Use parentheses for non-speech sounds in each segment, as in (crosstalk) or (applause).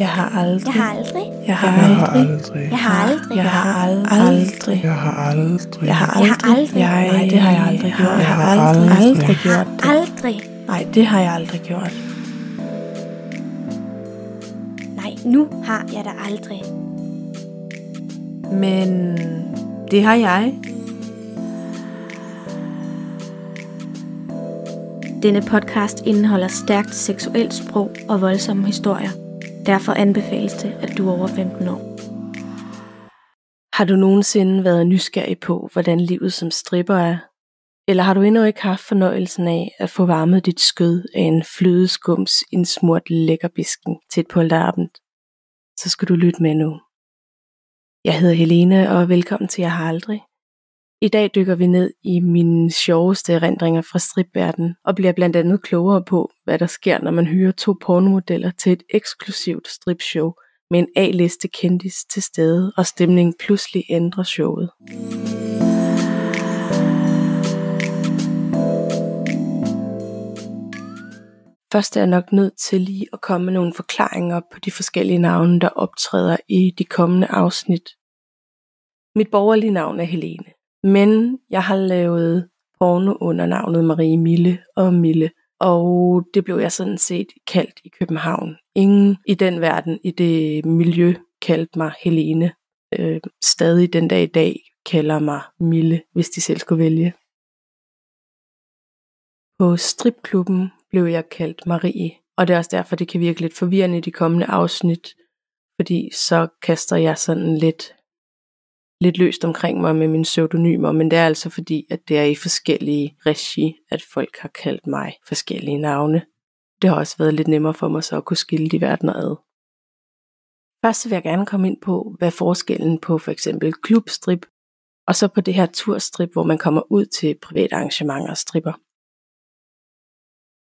Jeg har aldrig. Jeg har aldrig. Jeg har Jeg har aldrig. aldrig. Jeg har aldrig. Jeg har aldrig. Jeg har aldrig. Jeg har Jeg har aldrig. aldrig. Jeg, nej, det har jeg aldrig gjort. Jeg har Jeg har aldrig, aldrig. aldrig gjort det. Aldrig. Nej, det har jeg aldrig gjort. Nej, nu har jeg da aldrig. Men det har jeg. Denne podcast indeholder stærkt seksuelt sprog og voldsomme historier. Derfor anbefales det, at du er over 15 år. Har du nogensinde været nysgerrig på, hvordan livet som stripper er? Eller har du endnu ikke haft fornøjelsen af at få varmet dit skød af en flødeskums indsmurt lækkerbisken til et polterabend? Så skal du lytte med nu. Jeg hedder Helene, og velkommen til Jeg har aldrig. I dag dykker vi ned i mine sjoveste erindringer fra stripverden og bliver blandt andet klogere på, hvad der sker, når man hyrer to pornomodeller til et eksklusivt stripshow med en A-liste kendis til stede, og stemningen pludselig ændrer showet. Først er jeg nok nødt til lige at komme med nogle forklaringer på de forskellige navne, der optræder i de kommende afsnit. Mit borgerlige navn er Helene, men jeg har lavet porno under navnet Marie Mille og Mille, og det blev jeg sådan set kaldt i København. Ingen i den verden, i det miljø, kaldte mig Helene. Øh, stadig den dag i dag kalder mig Mille, hvis de selv skulle vælge. På stripklubben blev jeg kaldt Marie, og det er også derfor, det kan virke lidt forvirrende i de kommende afsnit, fordi så kaster jeg sådan lidt, lidt løst omkring mig med mine pseudonymer, men det er altså fordi, at det er i forskellige regi, at folk har kaldt mig forskellige navne. Det har også været lidt nemmere for mig så at kunne skille de verdener ad. Først vil jeg gerne komme ind på, hvad forskellen på for eksempel klubstrip, og så på det her turstrip, hvor man kommer ud til private arrangementer og stripper.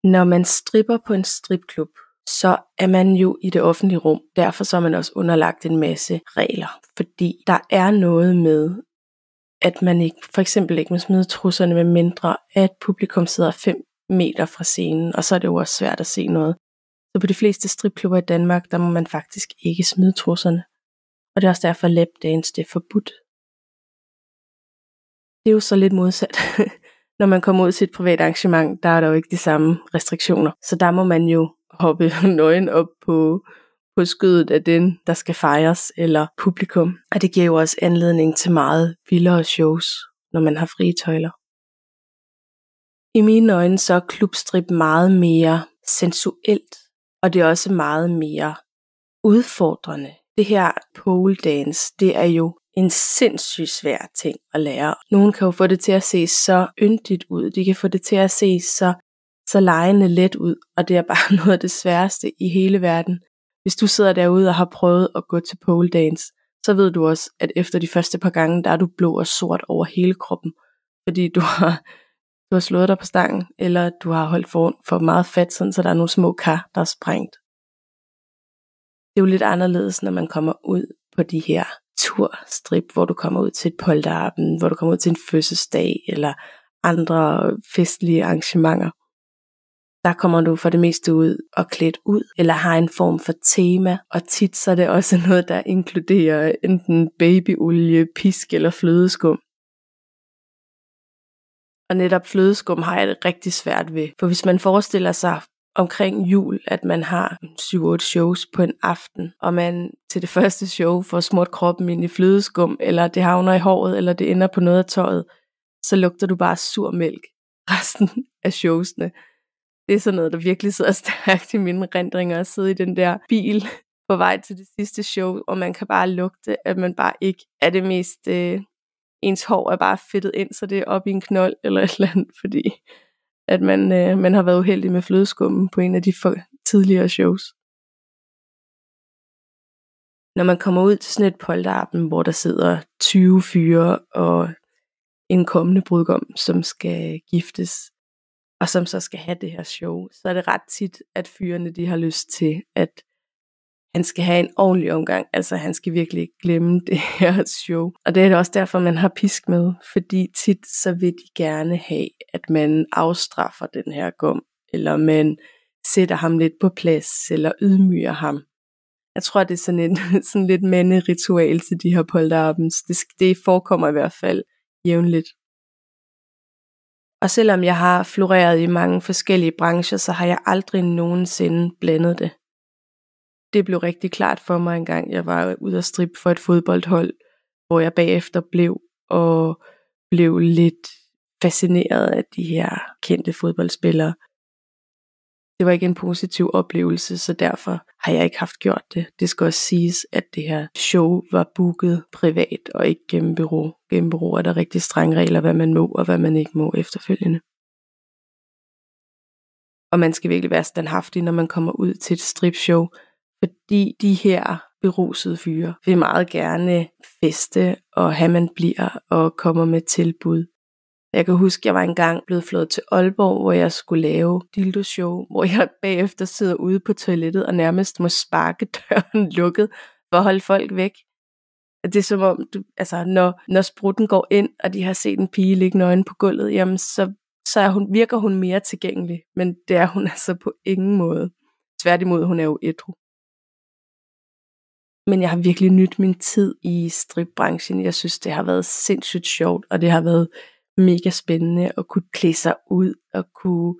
Når man stripper på en stripklub, så er man jo i det offentlige rum. Derfor så er man også underlagt en masse regler. Fordi der er noget med, at man ikke, for eksempel ikke må smide trusserne med mindre, at publikum sidder 5 meter fra scenen, og så er det jo også svært at se noget. Så på de fleste stripklubber i Danmark, der må man faktisk ikke smide trusserne. Og det er også derfor lapdance det er forbudt. Det er jo så lidt modsat. (laughs) Når man kommer ud til et privat arrangement, der er der jo ikke de samme restriktioner. Så der må man jo hoppe (laughs) nøgen op på, på skødet af den, der skal fejres, eller publikum. Og det giver jo også anledning til meget vildere shows, når man har frie tøjler. I mine øjne så er klubstrip meget mere sensuelt, og det er også meget mere udfordrende. Det her pole dance, det er jo en sindssygt svær ting at lære. Nogen kan jo få det til at se så yndigt ud. De kan få det til at se så, så lejende let ud. Og det er bare (laughs) noget af det sværeste i hele verden. Hvis du sidder derude og har prøvet at gå til pole dance, så ved du også, at efter de første par gange, der er du blå og sort over hele kroppen. Fordi du har, du har slået dig på stangen, eller du har holdt for, for meget fat, sådan, så der er nogle små kar, der er sprængt. Det er jo lidt anderledes, når man kommer ud på de her turstrip, hvor du kommer ud til et polterappen, hvor du kommer ud til en fødselsdag eller andre festlige arrangementer. Der kommer du for det meste ud og klædt ud, eller har en form for tema, og tit så er det også (laughs) noget, der inkluderer enten babyolie, pisk eller flødeskum. Og netop flødeskum har jeg det rigtig svært ved, for hvis man forestiller sig omkring jul, at man har 7-8 shows på en aften, og man til det (laughs) første show får smurt kroppen ind i flødeskum, eller det havner i håret, eller det ender på noget af tøjet, så lugter du bare sur mælk resten af showsene. Det er sådan noget, der virkelig sidder (laughs) stærkt i mine rendringer, at sidde i den der bil på vej til det sidste show, og man kan bare lugte, at man bare ikke er det mest... Øh, ens hår er bare fedtet ind, så det er op i en knold (laughs) eller et eller andet, fordi at man, øh, man har været uheldig med flødeskummen på en af de for tidligere shows. Når man kommer ud til sådan et polterappen, hvor der sidder 20 fyre og en kommende brudgom, som skal giftes, og som så skal have det her show, så er det ret tit, at fyrene de har lyst til, at han skal have en ordentlig omgang. Altså han skal virkelig ikke glemme (laughs) det her show. Og det er også derfor, man har pisk med. Fordi tit så vil de gerne have, at man afstraffer den her gum. Eller man sætter ham lidt på plads, eller ydmyger ham. Jeg tror, det er sådan, en, (laughs) sådan lidt manderitual til de her polterabends. Det, det forekommer i hvert fald jævnligt. Og selvom jeg har floreret i mange forskellige brancher, så har jeg aldrig nogensinde blandet det. Det blev rigtig klart for mig engang, jeg var ude at strippe for et fodboldhold, hvor jeg bagefter blev og blev lidt fascineret af de her kendte fodboldspillere. Det var ikke en positiv oplevelse, så derfor har jeg ikke haft gjort det. Det skal også siges, at det her show var booket privat og ikke gennem bureau. Gennem bureau er der rigtig strenge regler, hvad man må og hvad man ikke må efterfølgende. Og man skal virkelig være standhaftig, når man kommer ud til et stripshow, fordi de her berusede fyre vil meget gerne feste og have man bliver og kommer med tilbud. Jeg kan huske, jeg var engang blevet flået til Aalborg, hvor jeg skulle lave dildo-show, hvor jeg (laughs) bagefter sidder ude på toilettet og nærmest må sparke (laughs) døren lukket for at holde folk væk. Det er som om, du, altså, når, når sprutten går ind, og de har set en pige ligge nøgen på gulvet, jamen så, så er hun, virker hun mere tilgængelig, men det er hun (laughs) altså på ingen måde. Tværtimod, hun er jo ædru. Men jeg har virkelig nydt min tid i stripbranchen. Jeg synes, det har været sindssygt sjovt, og det har været mega spændende at kunne klæde sig ud og kunne...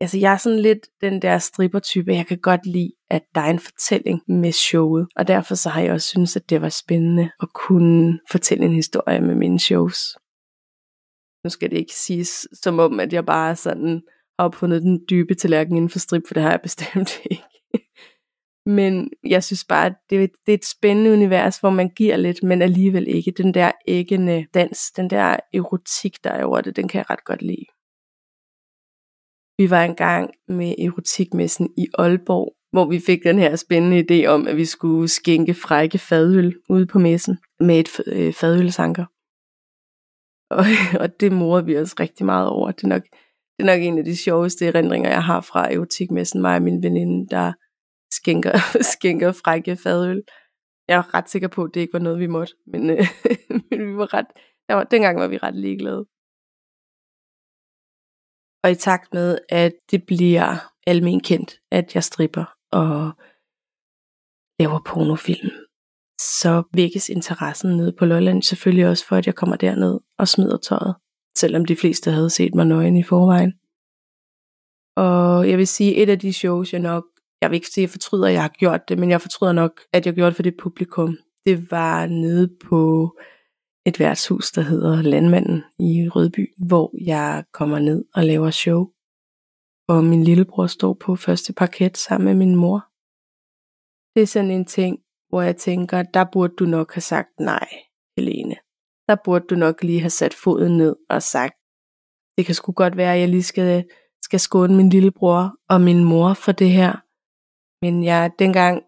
Altså jeg er sådan lidt den der stripper-type, jeg kan godt lide, at der er en fortælling med showet, og derfor så har jeg også synes at det var spændende at kunne fortælle en historie med mine shows. Nu skal det ikke siges som om, at jeg bare sådan har opfundet den dybe tallerken inden for strip, for det har jeg bestemt (laughs) ikke. Men jeg synes bare, at det, det er et spændende univers, hvor man giver lidt, men alligevel ikke. Den der æggende dans, den der erotik, der er over det, den kan jeg ret godt lide. Vi var engang med erotikmessen i Aalborg, hvor vi fik den her spændende idé om, at vi skulle skænke frække fadøl ude på messen med et øh, fadølsanker. Og, (laughs) og det morer vi os rigtig meget over. Det er, nok, det er nok en af de sjoveste erindringer, jeg har fra erotikmessen. Mig og min veninde, der skænker, (laughs) skænker frække fadøl. Jeg er ret sikker på, at det ikke var noget, vi måtte, men, øh, (laughs) men vi var ret, der var, dengang var vi ret ligeglade. Og i takt med, at det bliver almen kendt, at jeg stripper og laver pornofilm, så vækkes interessen nede på Lolland selvfølgelig også for, at jeg kommer derned og smider tøjet, selvom de fleste havde set mig nøgen i forvejen. Og jeg vil sige, et af de shows, jeg nok jeg vil ikke sige, at jeg fortryder, at jeg har gjort det, men jeg fortryder nok, at jeg gjorde det for det publikum. Det var nede på et værtshus, der hedder Landmanden i Rødby, hvor jeg kommer ned og laver show. Og min lillebror står på første parket sammen med min mor. Det er sådan en ting, hvor jeg tænker, der burde du nok have sagt nej, Helene. Der burde du nok lige have sat foden ned og sagt, det kan sgu godt være, at jeg lige skal, skal skåne min lillebror og min mor for det her. Men jeg, dengang,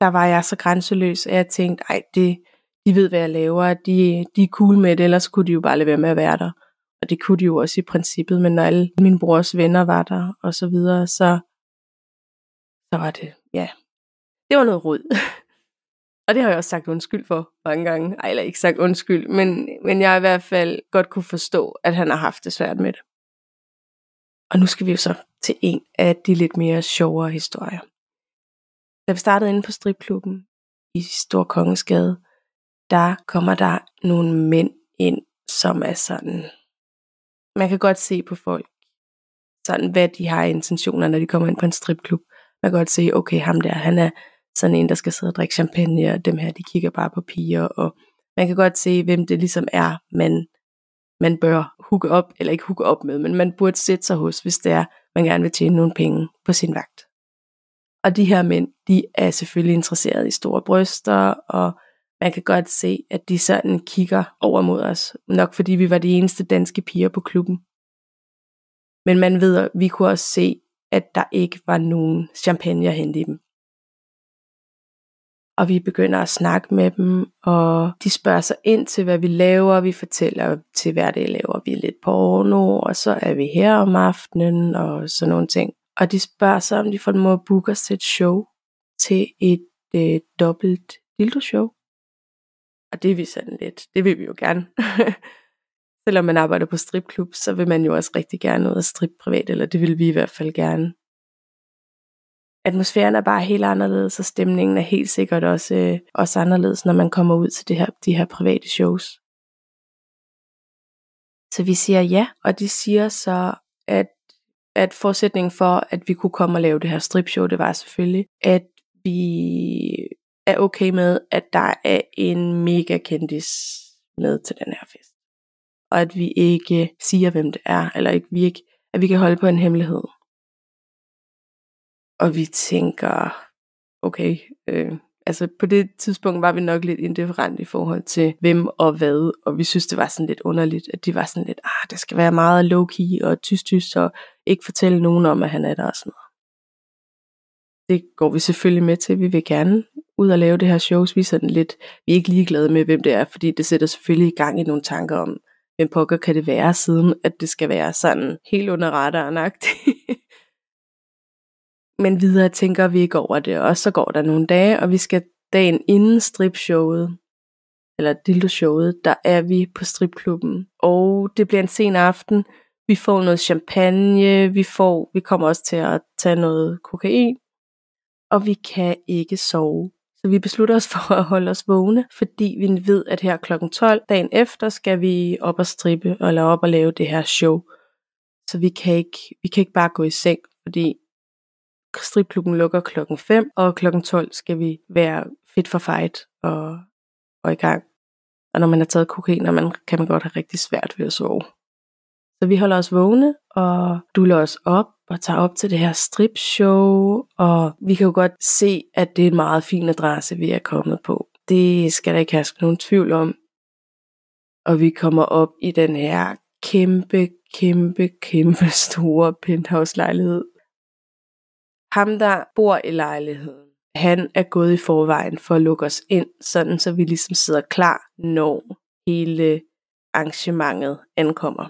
der var jeg så grænseløs, at jeg tænkte, ej, det, de ved, hvad jeg laver, de, de er cool med det, ellers kunne de jo bare lade være med at være der. Og det kunne de jo også i princippet, men når alle mine brors venner var der, og så videre, så, så var det, ja, det var noget rod. (laughs) og det har jeg også sagt undskyld for mange gange. Ej, eller ikke sagt undskyld, men, men jeg har i hvert fald godt kunne forstå, at han har haft det svært med det. Og nu skal vi jo så til en af de lidt mere sjovere historier. Da vi startede inde på stripklubben i Stor Kongesgade, der kommer der nogle mænd ind, som er sådan, man kan godt se på folk, sådan hvad de har intentioner, når de kommer ind på en stripklub. Man kan godt se, okay, ham der, han er sådan en, der skal sidde og drikke champagne, og dem her, de kigger bare på piger, og man kan godt se, hvem det ligesom er, man, man bør hooke op, eller ikke hooke op med, men man burde sætte sig hos, hvis det er, man gerne vil tjene nogle penge på sin vagt. Og de her mænd, de er selvfølgelig interesseret i store bryster, og man kan godt se, at de sådan kigger over mod os. Nok fordi vi var de eneste danske piger på klubben. Men man ved, at vi kunne også se, at der ikke var nogen champagne at hente i dem. Og vi begynder at snakke med dem, og de spørger sig ind til, hvad vi laver. Vi fortæller til hverdag laver vi lidt porno, og så er vi her om aftenen, og sådan nogle ting. Og de spørger så, om de får må booke os til et show, til et øh, dobbelt dildo-show. Og det er vi sådan lidt, det vil vi jo gerne. (laughs) Selvom man arbejder på stripklub, så vil man jo også rigtig gerne ud og strip privat, eller det vil vi i hvert fald gerne. atmosfæren er bare helt anderledes, og stemningen er helt sikkert også, øh, også anderledes, når man kommer ud til det her, de her private shows. Så vi siger ja, og de siger så, at, at forudsætningen for, at vi kunne komme og lave det her stripshow, det var selvfølgelig, at vi er okay med, at der er en mega kendis med til den her fest. Og at vi ikke siger, hvem det er, eller ikke, vi ikke, at vi kan holde på en hemmelighed. Og vi tænker, okay, øh, altså på det tidspunkt var vi nok lidt indifferent i forhold til hvem og hvad, og vi synes det var sådan lidt underligt, at de var sådan lidt, ah, det skal være meget low-key og tyst-tyst, og ikke fortælle nogen om, at han er der og sådan noget. Det går vi selvfølgelig med til, vi vil gerne ud og lave det her shows, vi er sådan lidt, vi er ikke ligeglade med, hvem det er, fordi det sætter selvfølgelig i gang i nogle tanker om, hvem pokker kan det være, siden at det skal være sådan helt under radaren (laughs) Men videre tænker vi ikke over det, og så går der nogle dage, og vi skal dagen inden stripshowet, eller dildoshowet, der er vi på stripklubben, og det bliver en sen aften, vi får noget champagne, vi får, vi kommer også til at tage noget kokain, og vi kan ikke sove. Så vi beslutter os for (laughs) at holde os vågne, fordi vi ved, at her kl. 12 dagen efter skal vi op og strippe, eller op og lave det her show. Så vi kan ikke, vi kan ikke bare gå i seng, fordi stripklubben lukker klokken 5, og klokken 12 skal vi være fit for fight og, og i gang. Og når man har taget kokain, man, kan man godt have rigtig svært ved at sove. Så vi holder os vågne og duller os op og tager op til det her stripshow, og vi kan jo godt se, at det er en meget fin adresse, vi er kommet på. Det skal der ikke have nogen tvivl om. Og vi kommer op i den her kæmpe, kæmpe, kæmpe store penthouse-lejlighed. Ham, der bor i lejligheden, han er gået i forvejen for at lukke os ind, sådan så vi ligesom sidder klar, når hele arrangementet ankommer.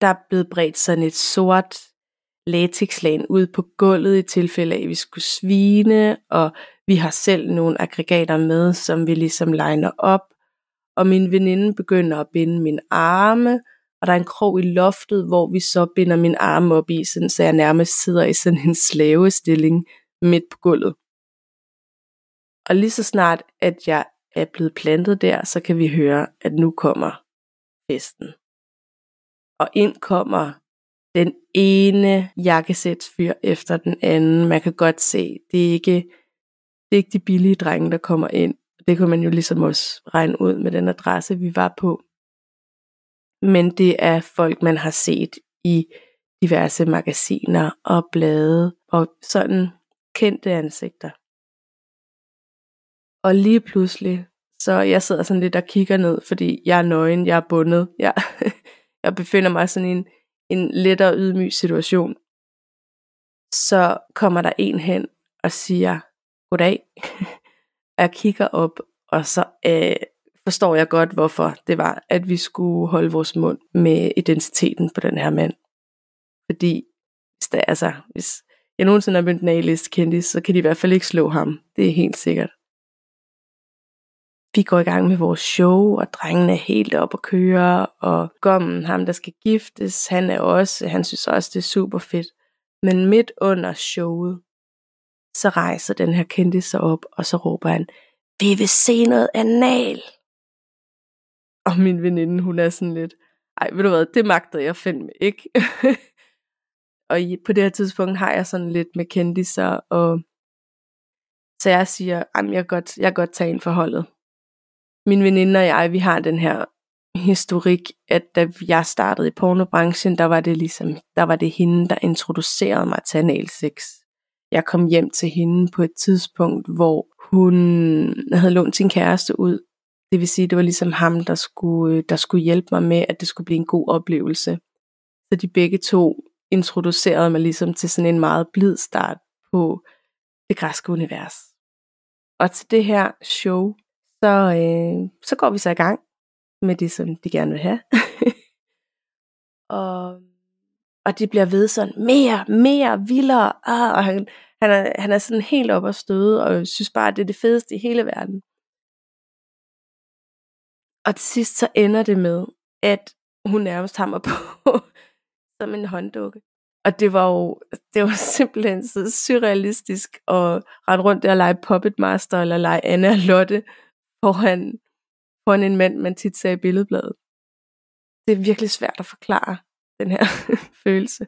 Der er blevet bredt sådan et sort latexlagen ud på gulvet i tilfælde af, at vi skulle svine, og vi har selv nogle aggregater med, som vi ligesom liner op, og min veninde begynder at binde min arme, og der er en krog i loftet, hvor vi så binder min arm op i, sådan, så jeg nærmest sidder i sådan en slavestilling midt på gulvet. Og lige så snart, at jeg er blevet plantet der, så kan vi høre, at nu kommer festen og ind kommer den ene jakkesætsfyr efter den anden. Man kan godt se, det er ikke, det er ikke de billige drenge, der kommer ind. Det kunne man jo ligesom også regne ud med den adresse, vi var på. Men det er folk, man har set i diverse magasiner og blade og sådan kendte ansigter. Og lige pludselig, så jeg sidder sådan lidt og kigger ned, fordi jeg er nøgen, jeg er bundet. Jeg, (laughs) jeg befinder mig sådan i en, en lettere ydmyg situation, så kommer der en hen og siger, goddag. (laughs) jeg kigger op, og så øh, forstår jeg godt, hvorfor det var, at vi skulle holde vores mund med identiteten på den her mand. Fordi hvis, der, altså, hvis jeg nogensinde har mødt en A-list kendis, så kan de i hvert fald ikke slå ham. Det er helt sikkert vi går i gang med vores show, og drengene er helt op at køre, og Gommen, ham der skal giftes, han er også, han synes også, det er super fedt. Men midt under showet, så rejser den her kendte sig op, og så råber han, vi vil se noget anal. Og min veninde, hun er sådan lidt, ej, ved du hvad, det magter jeg fandme ikke. (laughs) og på det her tidspunkt har jeg sådan lidt med kendiser, og så jeg siger, at jeg kan godt, jeg kan godt tage en forholdet min veninde og jeg, vi har den her historik, at da jeg startede i pornobranchen, der var det ligesom, der var det hende, der introducerede mig til analsex. Jeg kom hjem til hende på et tidspunkt, hvor hun havde lånt sin kæreste ud. Det vil sige, det var ligesom ham, der skulle, øh, der skulle hjælpe mig med, at det skulle blive en god oplevelse. Så de begge to introducerede mig ligesom til sådan en meget blid start på det græske univers. Og til det her show, så, øh, så går vi så i gang med det, som de gerne vil have. (laughs) og, og det bliver ved sådan mere, mere, vildere. Ah, og han, han, er, han er sådan helt op og støde, og synes bare, at det er det fedeste i hele verden. Og til sidst så ender det med, at hun nærmest hammer på (laughs) som en hånddukke. Og det var jo det var (laughs) simpelthen så surrealistisk at rende rundt der og lege Puppet Master eller lege Anna og Lotte foran, foran en mand, man tit ser i billedbladet. Det er virkelig svært at forklare, den her (laughs) følelse.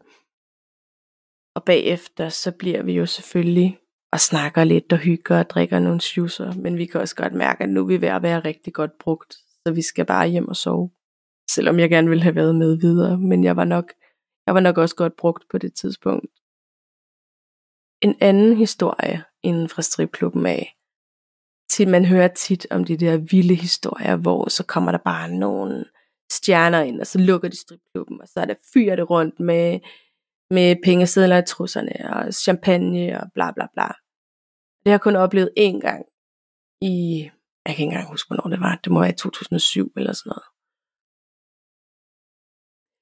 Og bagefter, så bliver vi jo selvfølgelig og snakker lidt og hygger og drikker nogle schusser, men vi kan også godt mærke, at nu er vi ved at være rigtig godt brugt, så vi skal bare hjem og sove. Selvom jeg gerne ville have været med videre, men jeg var nok, jeg var nok også godt brugt på det tidspunkt. En anden historie inden fra stripklubben af, til man hører tit om de der vilde historier, hvor så kommer der bare nogle stjerner ind, og så lukker de stripklubben, og så er der fyret det rundt med, med pengesedler i trusserne, og champagne, og bla bla bla. Det har jeg kun oplevet én gang i, jeg kan ikke engang huske, hvornår det var, det må være i 2007 eller sådan noget.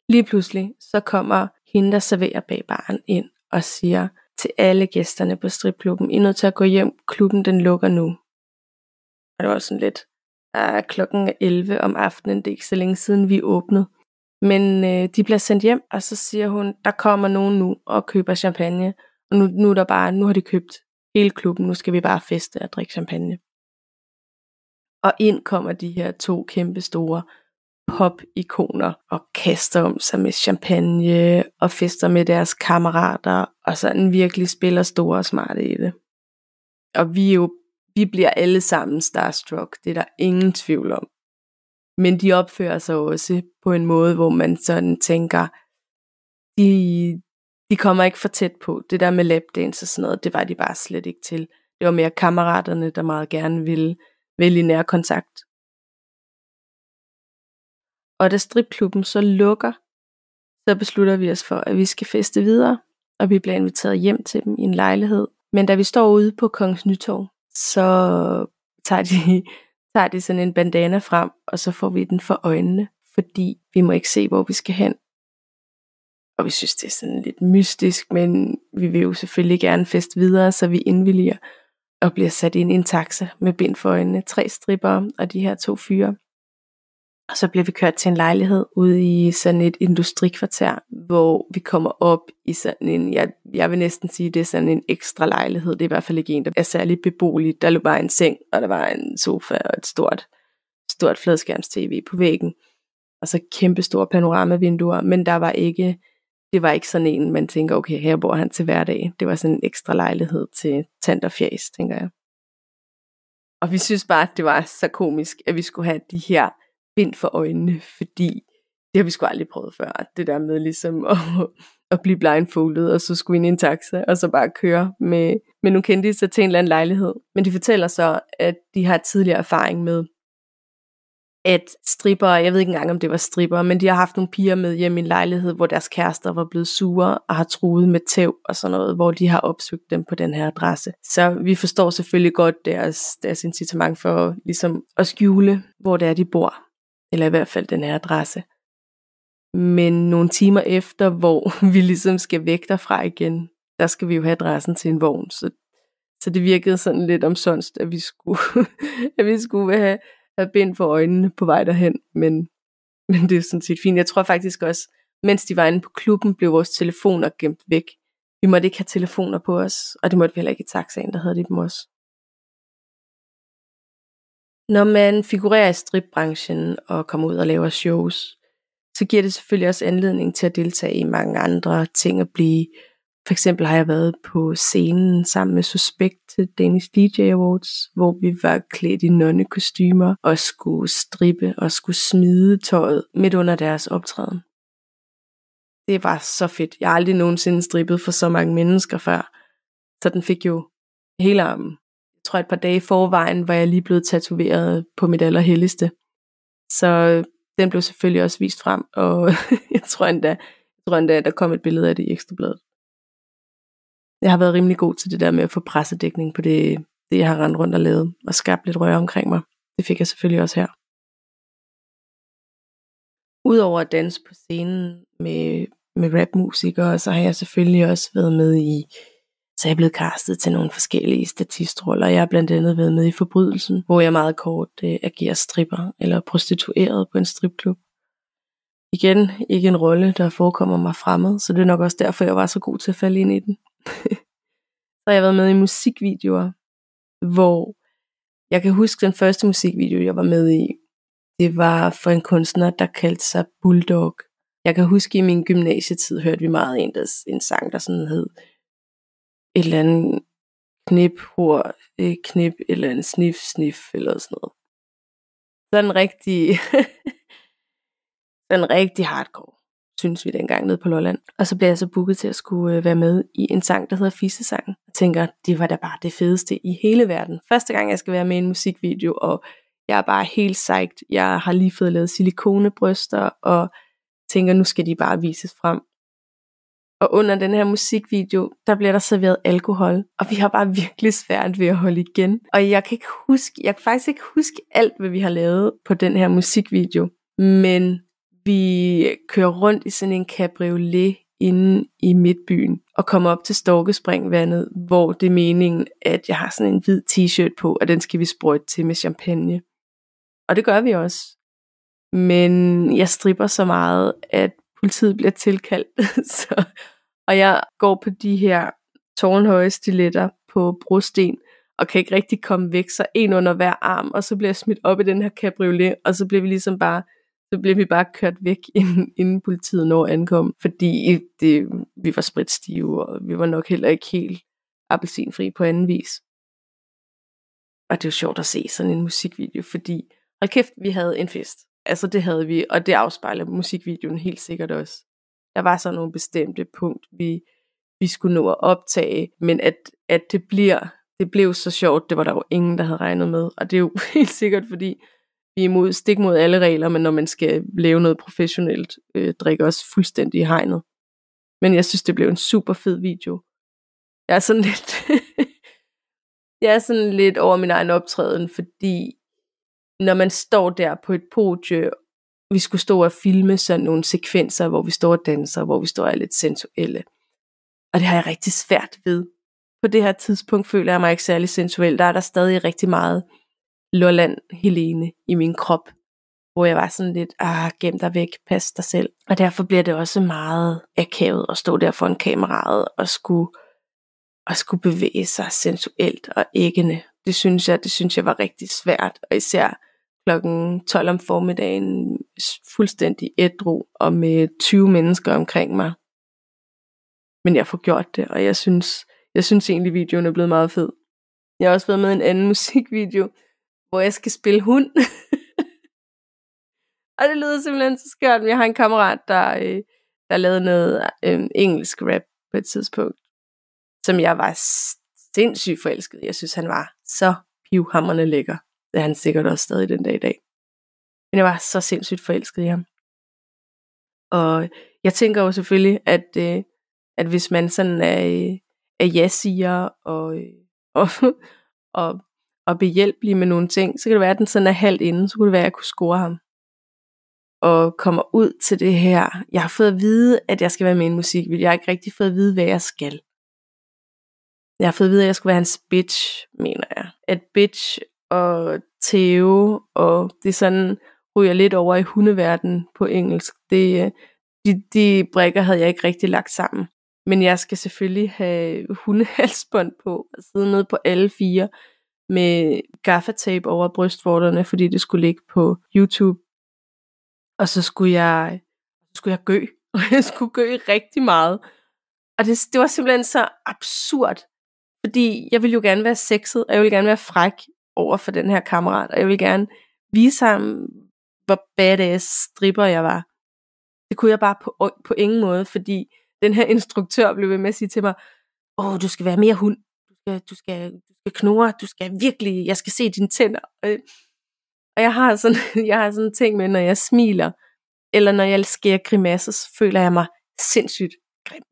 Lige pludselig, så kommer hende, der serverer bag baren ind og siger til alle gæsterne på stripklubben, I er nødt til at gå hjem, klubben den lukker nu. Og det var sådan lidt, ah, er klokken 11 om aftenen, det er ikke så længe siden vi åbnede. Men øh, de bliver sendt hjem, og så siger hun, der kommer nogen nu og køber champagne. Og nu, nu, er der bare, nu har de købt hele klubben, nu skal vi bare feste og drikke champagne. Og ind kommer de her to kæmpe store pop-ikoner og kaster om sig med champagne og fester med deres kammerater og sådan virkelig spiller store og smarte i det. Og vi jo vi bliver alle sammen starstruck, det er der ingen tvivl om. Men de opfører sig også på en måde, hvor man sådan tænker, de, de kommer ikke for tæt på. Det der med lapdance og sådan noget, det var de bare slet ikke til. Det var mere kammeraterne, der meget gerne ville vælge nær kontakt. Og da stripklubben så lukker, så beslutter vi os for, at vi skal feste videre, og vi bliver inviteret hjem til dem i en lejlighed. Men da vi står ude på Kongens Nytorv, så tager de, (laughs) tager de sådan en bandana frem, og så får vi den for øjnene, fordi vi må ikke se, hvor vi skal hen. Og vi synes, det er sådan lidt mystisk, men vi vil jo selvfølgelig gerne feste videre, så vi indvilliger og bliver sat ind i en taxa med bind for øjnene, tre stripper og de her to fyre. Og så bliver vi kørt til en lejlighed ude i sådan et industrikvarter, hvor vi kommer op i sådan en, jeg, jeg vil næsten sige, det er sådan en ekstra lejlighed. Det er i hvert fald ikke en, der er særlig beboelig. Der lå bare en seng, og der var en sofa og et stort, stort fladskærms-tv på væggen. Og så kæmpe store panoramavinduer, men der var ikke, det var ikke sådan en, man tænker, okay, her bor han til hverdag. Det var sådan en ekstra lejlighed til tant og fjæs, tænker jeg. Og vi synes bare, at det var så komisk, at vi skulle have de her bind for øjnene, fordi det har vi sgu aldrig prøvet før. Det der med ligesom at, at blive blindfoldet, og så skulle ind i en taxa, og så bare køre med, med nogle kendte til en eller anden lejlighed. Men de fortæller så, at de har tidligere erfaring med, at stripper, jeg ved ikke engang om det var stripper, men de har haft nogle piger med hjem i en lejlighed, hvor deres kærester var blevet sure og har truet med tæv og sådan noget, hvor de har opsøgt dem på den her adresse. Så vi forstår selvfølgelig godt deres, deres incitament for ligesom at skjule, hvor det er, de bor eller i hvert fald den her adresse. Men nogle timer efter, hvor (laughs) vi ligesom skal væk derfra igen, der skal vi jo have adressen til en vogn. Så, så det virkede sådan lidt omsonst, at vi skulle, (laughs) at vi skulle have, have bind for øjnene på vej derhen. Men, (laughs) men det er sådan set fint. Jeg tror faktisk også, mens de var inde på klubben, blev vores telefoner gemt væk. Vi måtte ikke have telefoner på os, og det måtte vi heller ikke i taxaen, der havde de dem også. Når man figurerer i stripbranchen og kommer ud og laver shows, så giver det selvfølgelig også anledning til at deltage i mange andre ting og blive. For eksempel har jeg været på scenen sammen med Suspekt til Danish DJ Awards, hvor vi var klædt i nonnekostymer og skulle strippe og skulle smide tøjet midt under deres optræden. Det var så fedt. Jeg har aldrig nogensinde strippet for så mange mennesker før. Så den fik jo hele armen Jeg tror et par dage i forvejen, var jeg lige blevet tatoveret på mit allerhelligste. Så øh, den blev selvfølgelig også vist frem, og (laughs) jeg tror endda, jeg tror endda, der kom et billede af det i ekstrabladet. Jeg har været rimelig god til det der med at få pressedækning på det, det jeg har rendt rundt og lavet, og skabt lidt røre omkring mig. Det fik jeg selvfølgelig også her. Udover at danse på scenen med, med rapmusikere, så har jeg selvfølgelig også været med i så jeg er blevet castet til nogle forskellige statistroller. Jeg har blandt andet været med i Forbrydelsen, hvor jeg meget kort øh, agerer stripper eller prostitueret på en stripklub. igen ikke en rolle, der forekommer mig fremmed, så det er nok også derfor, jeg var så god til at falde ind i den. (laughs) så har jeg været med i musikvideoer, hvor jeg kan huske den første musikvideo, jeg var med i. Det var for en kunstner, der kaldte sig Bulldog. Jeg kan huske, i min gymnasietid hørte vi meget en, der, en sang, der sådan hed et eller andet knip, hår, øh, knip, et eller andet snif, snif, eller sådan noget. Sådan rigtig, (laughs) sådan rigtig hardcore, synes vi dengang nede på Lolland. Og så blev jeg så booket til at skulle øh, være med i en sang, der hedder Fissesang. Jeg tænker, det var da bare det fedeste i hele verden. Første gang, jeg skal være med i en musikvideo, og jeg er bare helt sejt. Jeg har lige fået lavet silikonebryster, og tænker, nu skal de bare vises frem. Og under den her musikvideo, der bliver der serveret alkohol, og vi har bare (laughs) virkelig svært ved at holde igen. Og jeg kan ikke huske, jeg kan faktisk ikke huske alt, hvad vi har lavet på den her musikvideo, men vi kører rundt i sådan en cabriolet inde i midtbyen og kommer op til Storkespringvandet, hvor det er meningen, at jeg har sådan en hvid t-shirt på, og den skal vi sprøjte til med champagne. Og det gør vi også. Men jeg stripper så meget, at politiet bliver tilkaldt. (laughs) så, og jeg går på de her tårnhøje stiletter på brosten, og kan ikke rigtig komme væk, så en under hver arm, og så bliver jeg smidt op i den her cabriolet, og så bliver vi ligesom bare, så blev vi bare kørt væk, (laughs) inden, inden politiet når ankom, fordi det, vi var spritstive, og vi var nok heller ikke helt appelsinfri på anden vis. Og det er jo sjovt at se sådan en musikvideo, fordi hold kæft, vi havde en fest. Altså det havde vi, og det afspejler musikvideoen helt sikkert også. Der var så nogle bestemte punkt, vi, vi skulle nå at optage, men at, at det bliver det blev så sjovt, det var der jo ingen, der havde regnet med. Og det er jo (laughs) helt sikkert, fordi vi er imod, stik mod alle regler, men når man skal lave noget professionelt, øh, drikker også fuldstændig i hegnet. Men jeg synes, det blev en super fed video. Jeg er sådan (laughs) lidt, jeg er sådan lidt over min egen optræden, fordi når man står der på et podie, vi skulle stå og filme sådan nogle sekvenser, hvor vi står og danser, hvor vi står og er lidt sensuelle. Og det har jeg rigtig svært ved. På det her tidspunkt føler jeg mig ikke særlig sensuel. Der er der stadig rigtig meget Lolland Helene i min krop, hvor jeg var sådan lidt, ah, gem dig væk, pas dig selv. Og derfor bliver det også meget akavet at stå der foran kameraet og skulle, og skulle bevæge sig sensuelt og æggende. Det synes jeg, det synes jeg var rigtig svært, og især klokken 12 om formiddagen fuldstændig ædru og med 20 mennesker omkring mig. Men jeg får gjort det, og jeg synes, jeg synes egentlig, videoen er blevet meget fed. Jeg har også været med i en anden (laughs) musikvideo, hvor jeg skal spille hund. (laughs) og det lyder simpelthen så skørt, men jeg har en kammerat, der, øh, der lavede noget øh, engelsk rap på et tidspunkt, som jeg var sindssygt forelsket Jeg synes, han var så pivhammerne lækker. Det er han sikkert også stadig den dag i dag. Men jeg var så sindssygt forelsket i ham. Og jeg tænker jo selvfølgelig, at, øh, at hvis man sådan er, øh, er ja-siger og, øh, og, (laughs) og, og behjælpelig med nogle ting, så kan det være, at den sådan er halvt inden, så kunne det være, at jeg kunne score ham. Og kommer ud til det her. Jeg har fået at vide, at jeg skal være med i en musikvideo. Jeg har ikke rigtig fået at vide, hvad jeg skal. Jeg har fået at vide, at jeg skulle være hans bitch, mener jeg. At bitch og Theo, og det er sådan, ryger lidt over i hundeverden på engelsk. Det, de, de brækker havde jeg ikke rigtig lagt sammen. Men jeg skal selvfølgelig have hundehalsbånd på, og sidde nede på alle fire med gaffatape over brystvorterne, fordi det skulle ligge på YouTube. Og så skulle jeg, skulle jeg gø, og (laughs) jeg skulle gø rigtig meget. Og det, det var simpelthen så absurd, fordi jeg ville jo gerne være sexet, og jeg ville gerne være fræk over for den her kammerat, og jeg ville gerne vise ham, hvor badass stripper jeg var. Det kunne jeg bare på, på ingen måde, fordi den her instruktør blev ved med at sige til mig, åh, du skal være mere hund, skal, du skal, du skal knurre, du skal virkelig, jeg skal se dine tænder. Og jeg har sådan, (laughs) jeg har sådan en ting med, når jeg smiler, eller når jeg sker grimasser, så føler jeg mig sindssygt grim.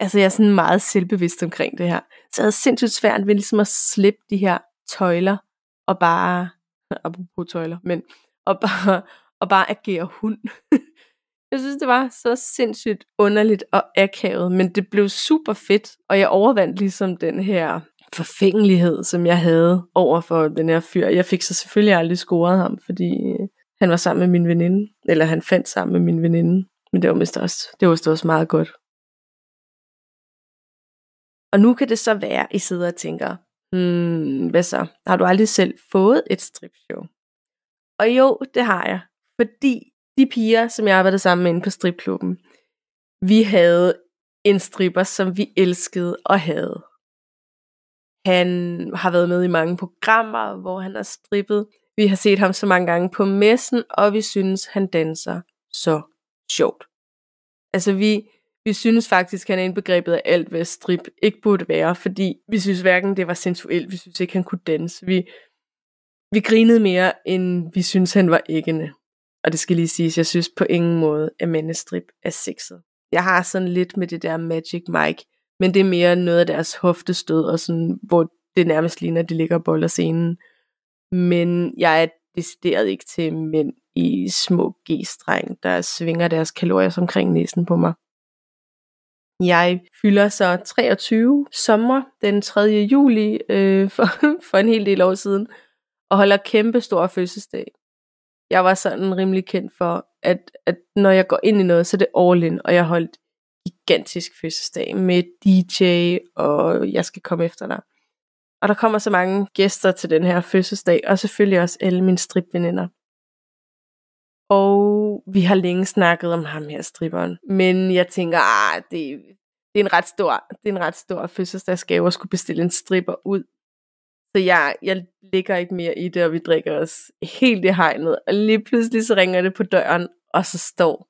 Altså jeg er sådan meget selvbevidst omkring det her. Så jeg havde sindssygt svært ved ligesom at slippe de her tøjler, og bare, (laughs) apropos tøjler, men, og bare, og bare agere hund. (laughs) jeg synes, det var så sindssygt underligt og akavet, men det blev super fedt, og jeg overvandt ligesom den her forfængelighed, som jeg havde over for den her fyr. Jeg fik så selvfølgelig aldrig scoret ham, fordi han var sammen med min veninde, eller han fandt sammen med min veninde, men det var vist også, det var også meget godt. Og nu kan det så være, at I sidder og tænker, hmm, hvad så? Har du aldrig selv fået et stripshow? Og jo, det har jeg. Fordi de piger, som jeg arbejdede sammen med inde på stripklubben, vi havde en stripper, som vi elskede og havde. Han har været med i mange programmer, hvor han har strippet. Vi har set ham så mange gange på messen, og vi synes, han danser så sjovt. Altså vi, vi synes faktisk, han er indbegrebet af alt, hvad strip ikke burde være, fordi vi synes hverken det var sensuelt, vi synes ikke, han kunne danse. Vi, vi grinede mere, end vi synes, han var æggende. Og det skal lige siges, jeg synes på ingen måde, at mandestrip er sexet. Jeg har sådan lidt med det der Magic Mike, men det er mere noget af deres hoftestød, og sådan, hvor det nærmest ligner, at de ligger og boller scenen. Men jeg er decideret ikke til mænd i små G-streng, der svinger deres kalorier omkring næsen på mig. Jeg fylder så 23 sommer den 3. juli øh, (laughs) for, for en hel del år siden, og holder kæmpe stor fødselsdag. Jeg var sådan rimelig kendt for, at, at når jeg går ind i noget, så er det all in, og jeg holdt gigantisk fødselsdag med DJ, og jeg skal komme efter dig. Og der kommer så mange gæster til den her fødselsdag, og selvfølgelig også alle mine stripveninder. Og vi har længe snakket om ham her, stripperen. Men jeg tænker, ah, det, det, er en ret stor, det er en ret stor fødselsdagsgave at skulle bestille en stripper ud. Så jeg, jeg ligger ikke mere i det, og vi drikker os helt i hegnet. Og lige pludselig så ringer det på døren, og så står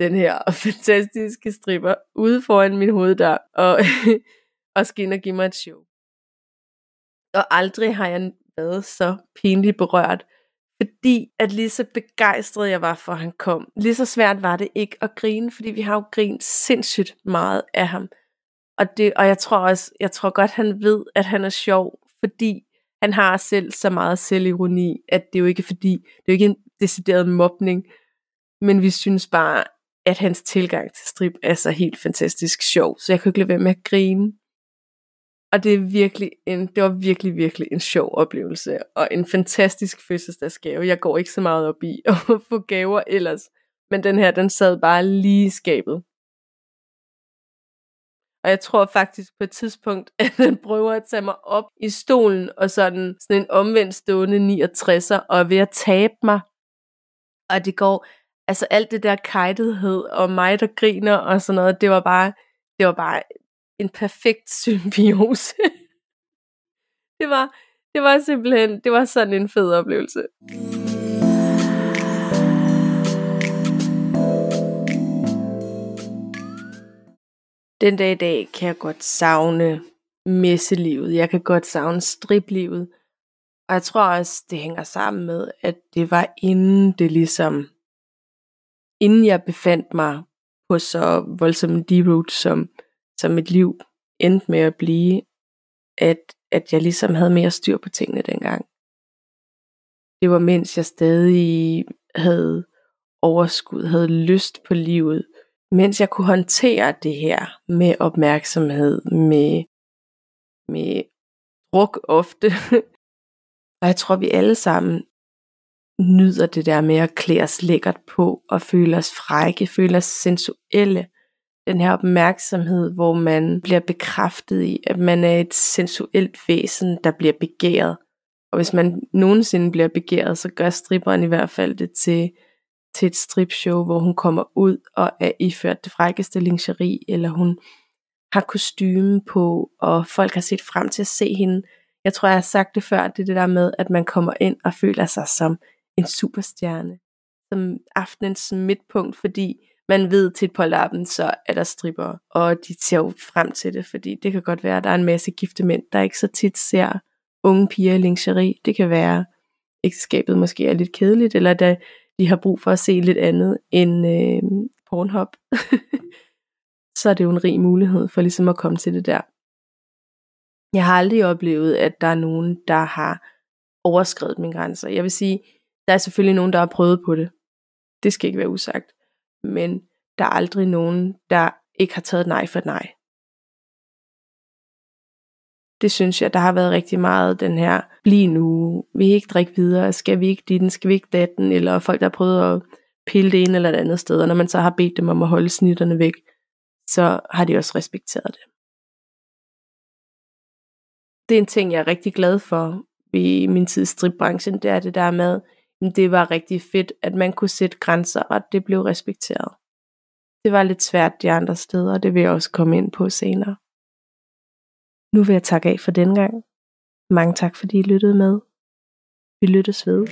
den her (laughs) fantastiske stripper ude foran min hoveddør, og, (laughs) og skal ind og give mig et show. Og aldrig har jeg været så pinligt berørt, fordi at lige så begejstret jeg var for, at han kom, lige så svært var det ikke at grine, fordi vi har jo grint sindssygt meget af ham. Og, det, og jeg tror også, jeg tror godt, han ved, at han er sjov, fordi han har selv så meget selvironi, at det er jo ikke fordi, det er jo ikke en decideret mobning, men vi synes bare, at hans tilgang til strip er så helt fantastisk sjov, så jeg kunne ikke lade være med at grine. Og det, er virkelig en, det var virkelig, virkelig en sjov oplevelse, og en fantastisk fødselsdagsgave. Jeg går ikke så meget op i (laughs) at få gaver ellers, men den her, den sad bare lige i skabet. Og jeg tror faktisk på et tidspunkt, (laughs) at den prøver at tage mig op i stolen, og sådan, sådan en omvendt stående 69'er, og er ved at tabe mig. Og det går, altså alt det der kajtethed, og mig, der griner, og sådan noget, det var bare, det var bare en perfekt symbiose. (laughs) det var, det var simpelthen, det var sådan en fed oplevelse. Den dag i dag kan jeg godt savne messelivet. Jeg kan godt savne striplivet. Og jeg tror også, det hænger sammen med, at det var inden det ligesom, inden jeg befandt mig på så voldsom en deroute, som, som mit liv endte med at blive, at, at jeg ligesom havde mere styr på tingene dengang. Det var mens jeg stadig havde overskud, havde lyst på livet, mens jeg kunne håndtere det her med opmærksomhed, med, med druk ofte. (laughs) og jeg tror, vi alle sammen nyder det der med at klæde os lækkert på, og føle os frække, føle os sensuelle. Den her opmærksomhed, hvor man bliver bekræftet i, at man er et sensuelt væsen, der bliver begæret. Og hvis man nogensinde bliver begæret, så gør stripperen i hvert fald det til til et stripshow, hvor hun kommer ud og er iført det frækkeste lingerie, eller hun har kostume på, og folk har set frem til at se hende. Jeg tror, jeg har sagt det før, det er det der med, at man kommer ind og føler sig som en superstjerne, som aftenens midtpunkt, fordi man ved til på lappen, så er der stripper, og de ser jo frem til det, fordi det kan godt være, at der er en masse gifte mænd, der ikke så tit ser unge piger i lingerie. Det kan være, ægteskabet måske er lidt kedeligt, eller der de har brug for at se lidt andet end øh, Pornhub, (laughs) så er det jo en rig mulighed for ligesom at komme til det der. Jeg har aldrig oplevet, at der er nogen, der har overskrevet mine grænser. Jeg vil sige, der er selvfølgelig nogen, der har prøvet på det. Det skal ikke være usagt. Men der er aldrig nogen, der ikke har taget nej for nej. Det synes jeg, der har været rigtig meget den her blive nu, vil I ikke drikke videre, skal vi ikke den, skal vi ikke datten, eller folk, der har prøvet at pille det ene eller det andet sted, og når man så har bedt dem om at holde snitterne væk, så har de også respekteret det. Det er en ting, jeg er rigtig glad for i min tid i stripbranchen, det er det der med, at det var rigtig fedt, at man kunne sætte grænser, og det blev respekteret. Det var lidt svært de andre steder, og det vil jeg også komme ind på senere. Nu vil jeg takke af for den gang. Mange tak, fordi I lyttede med. Vi lyttes ved.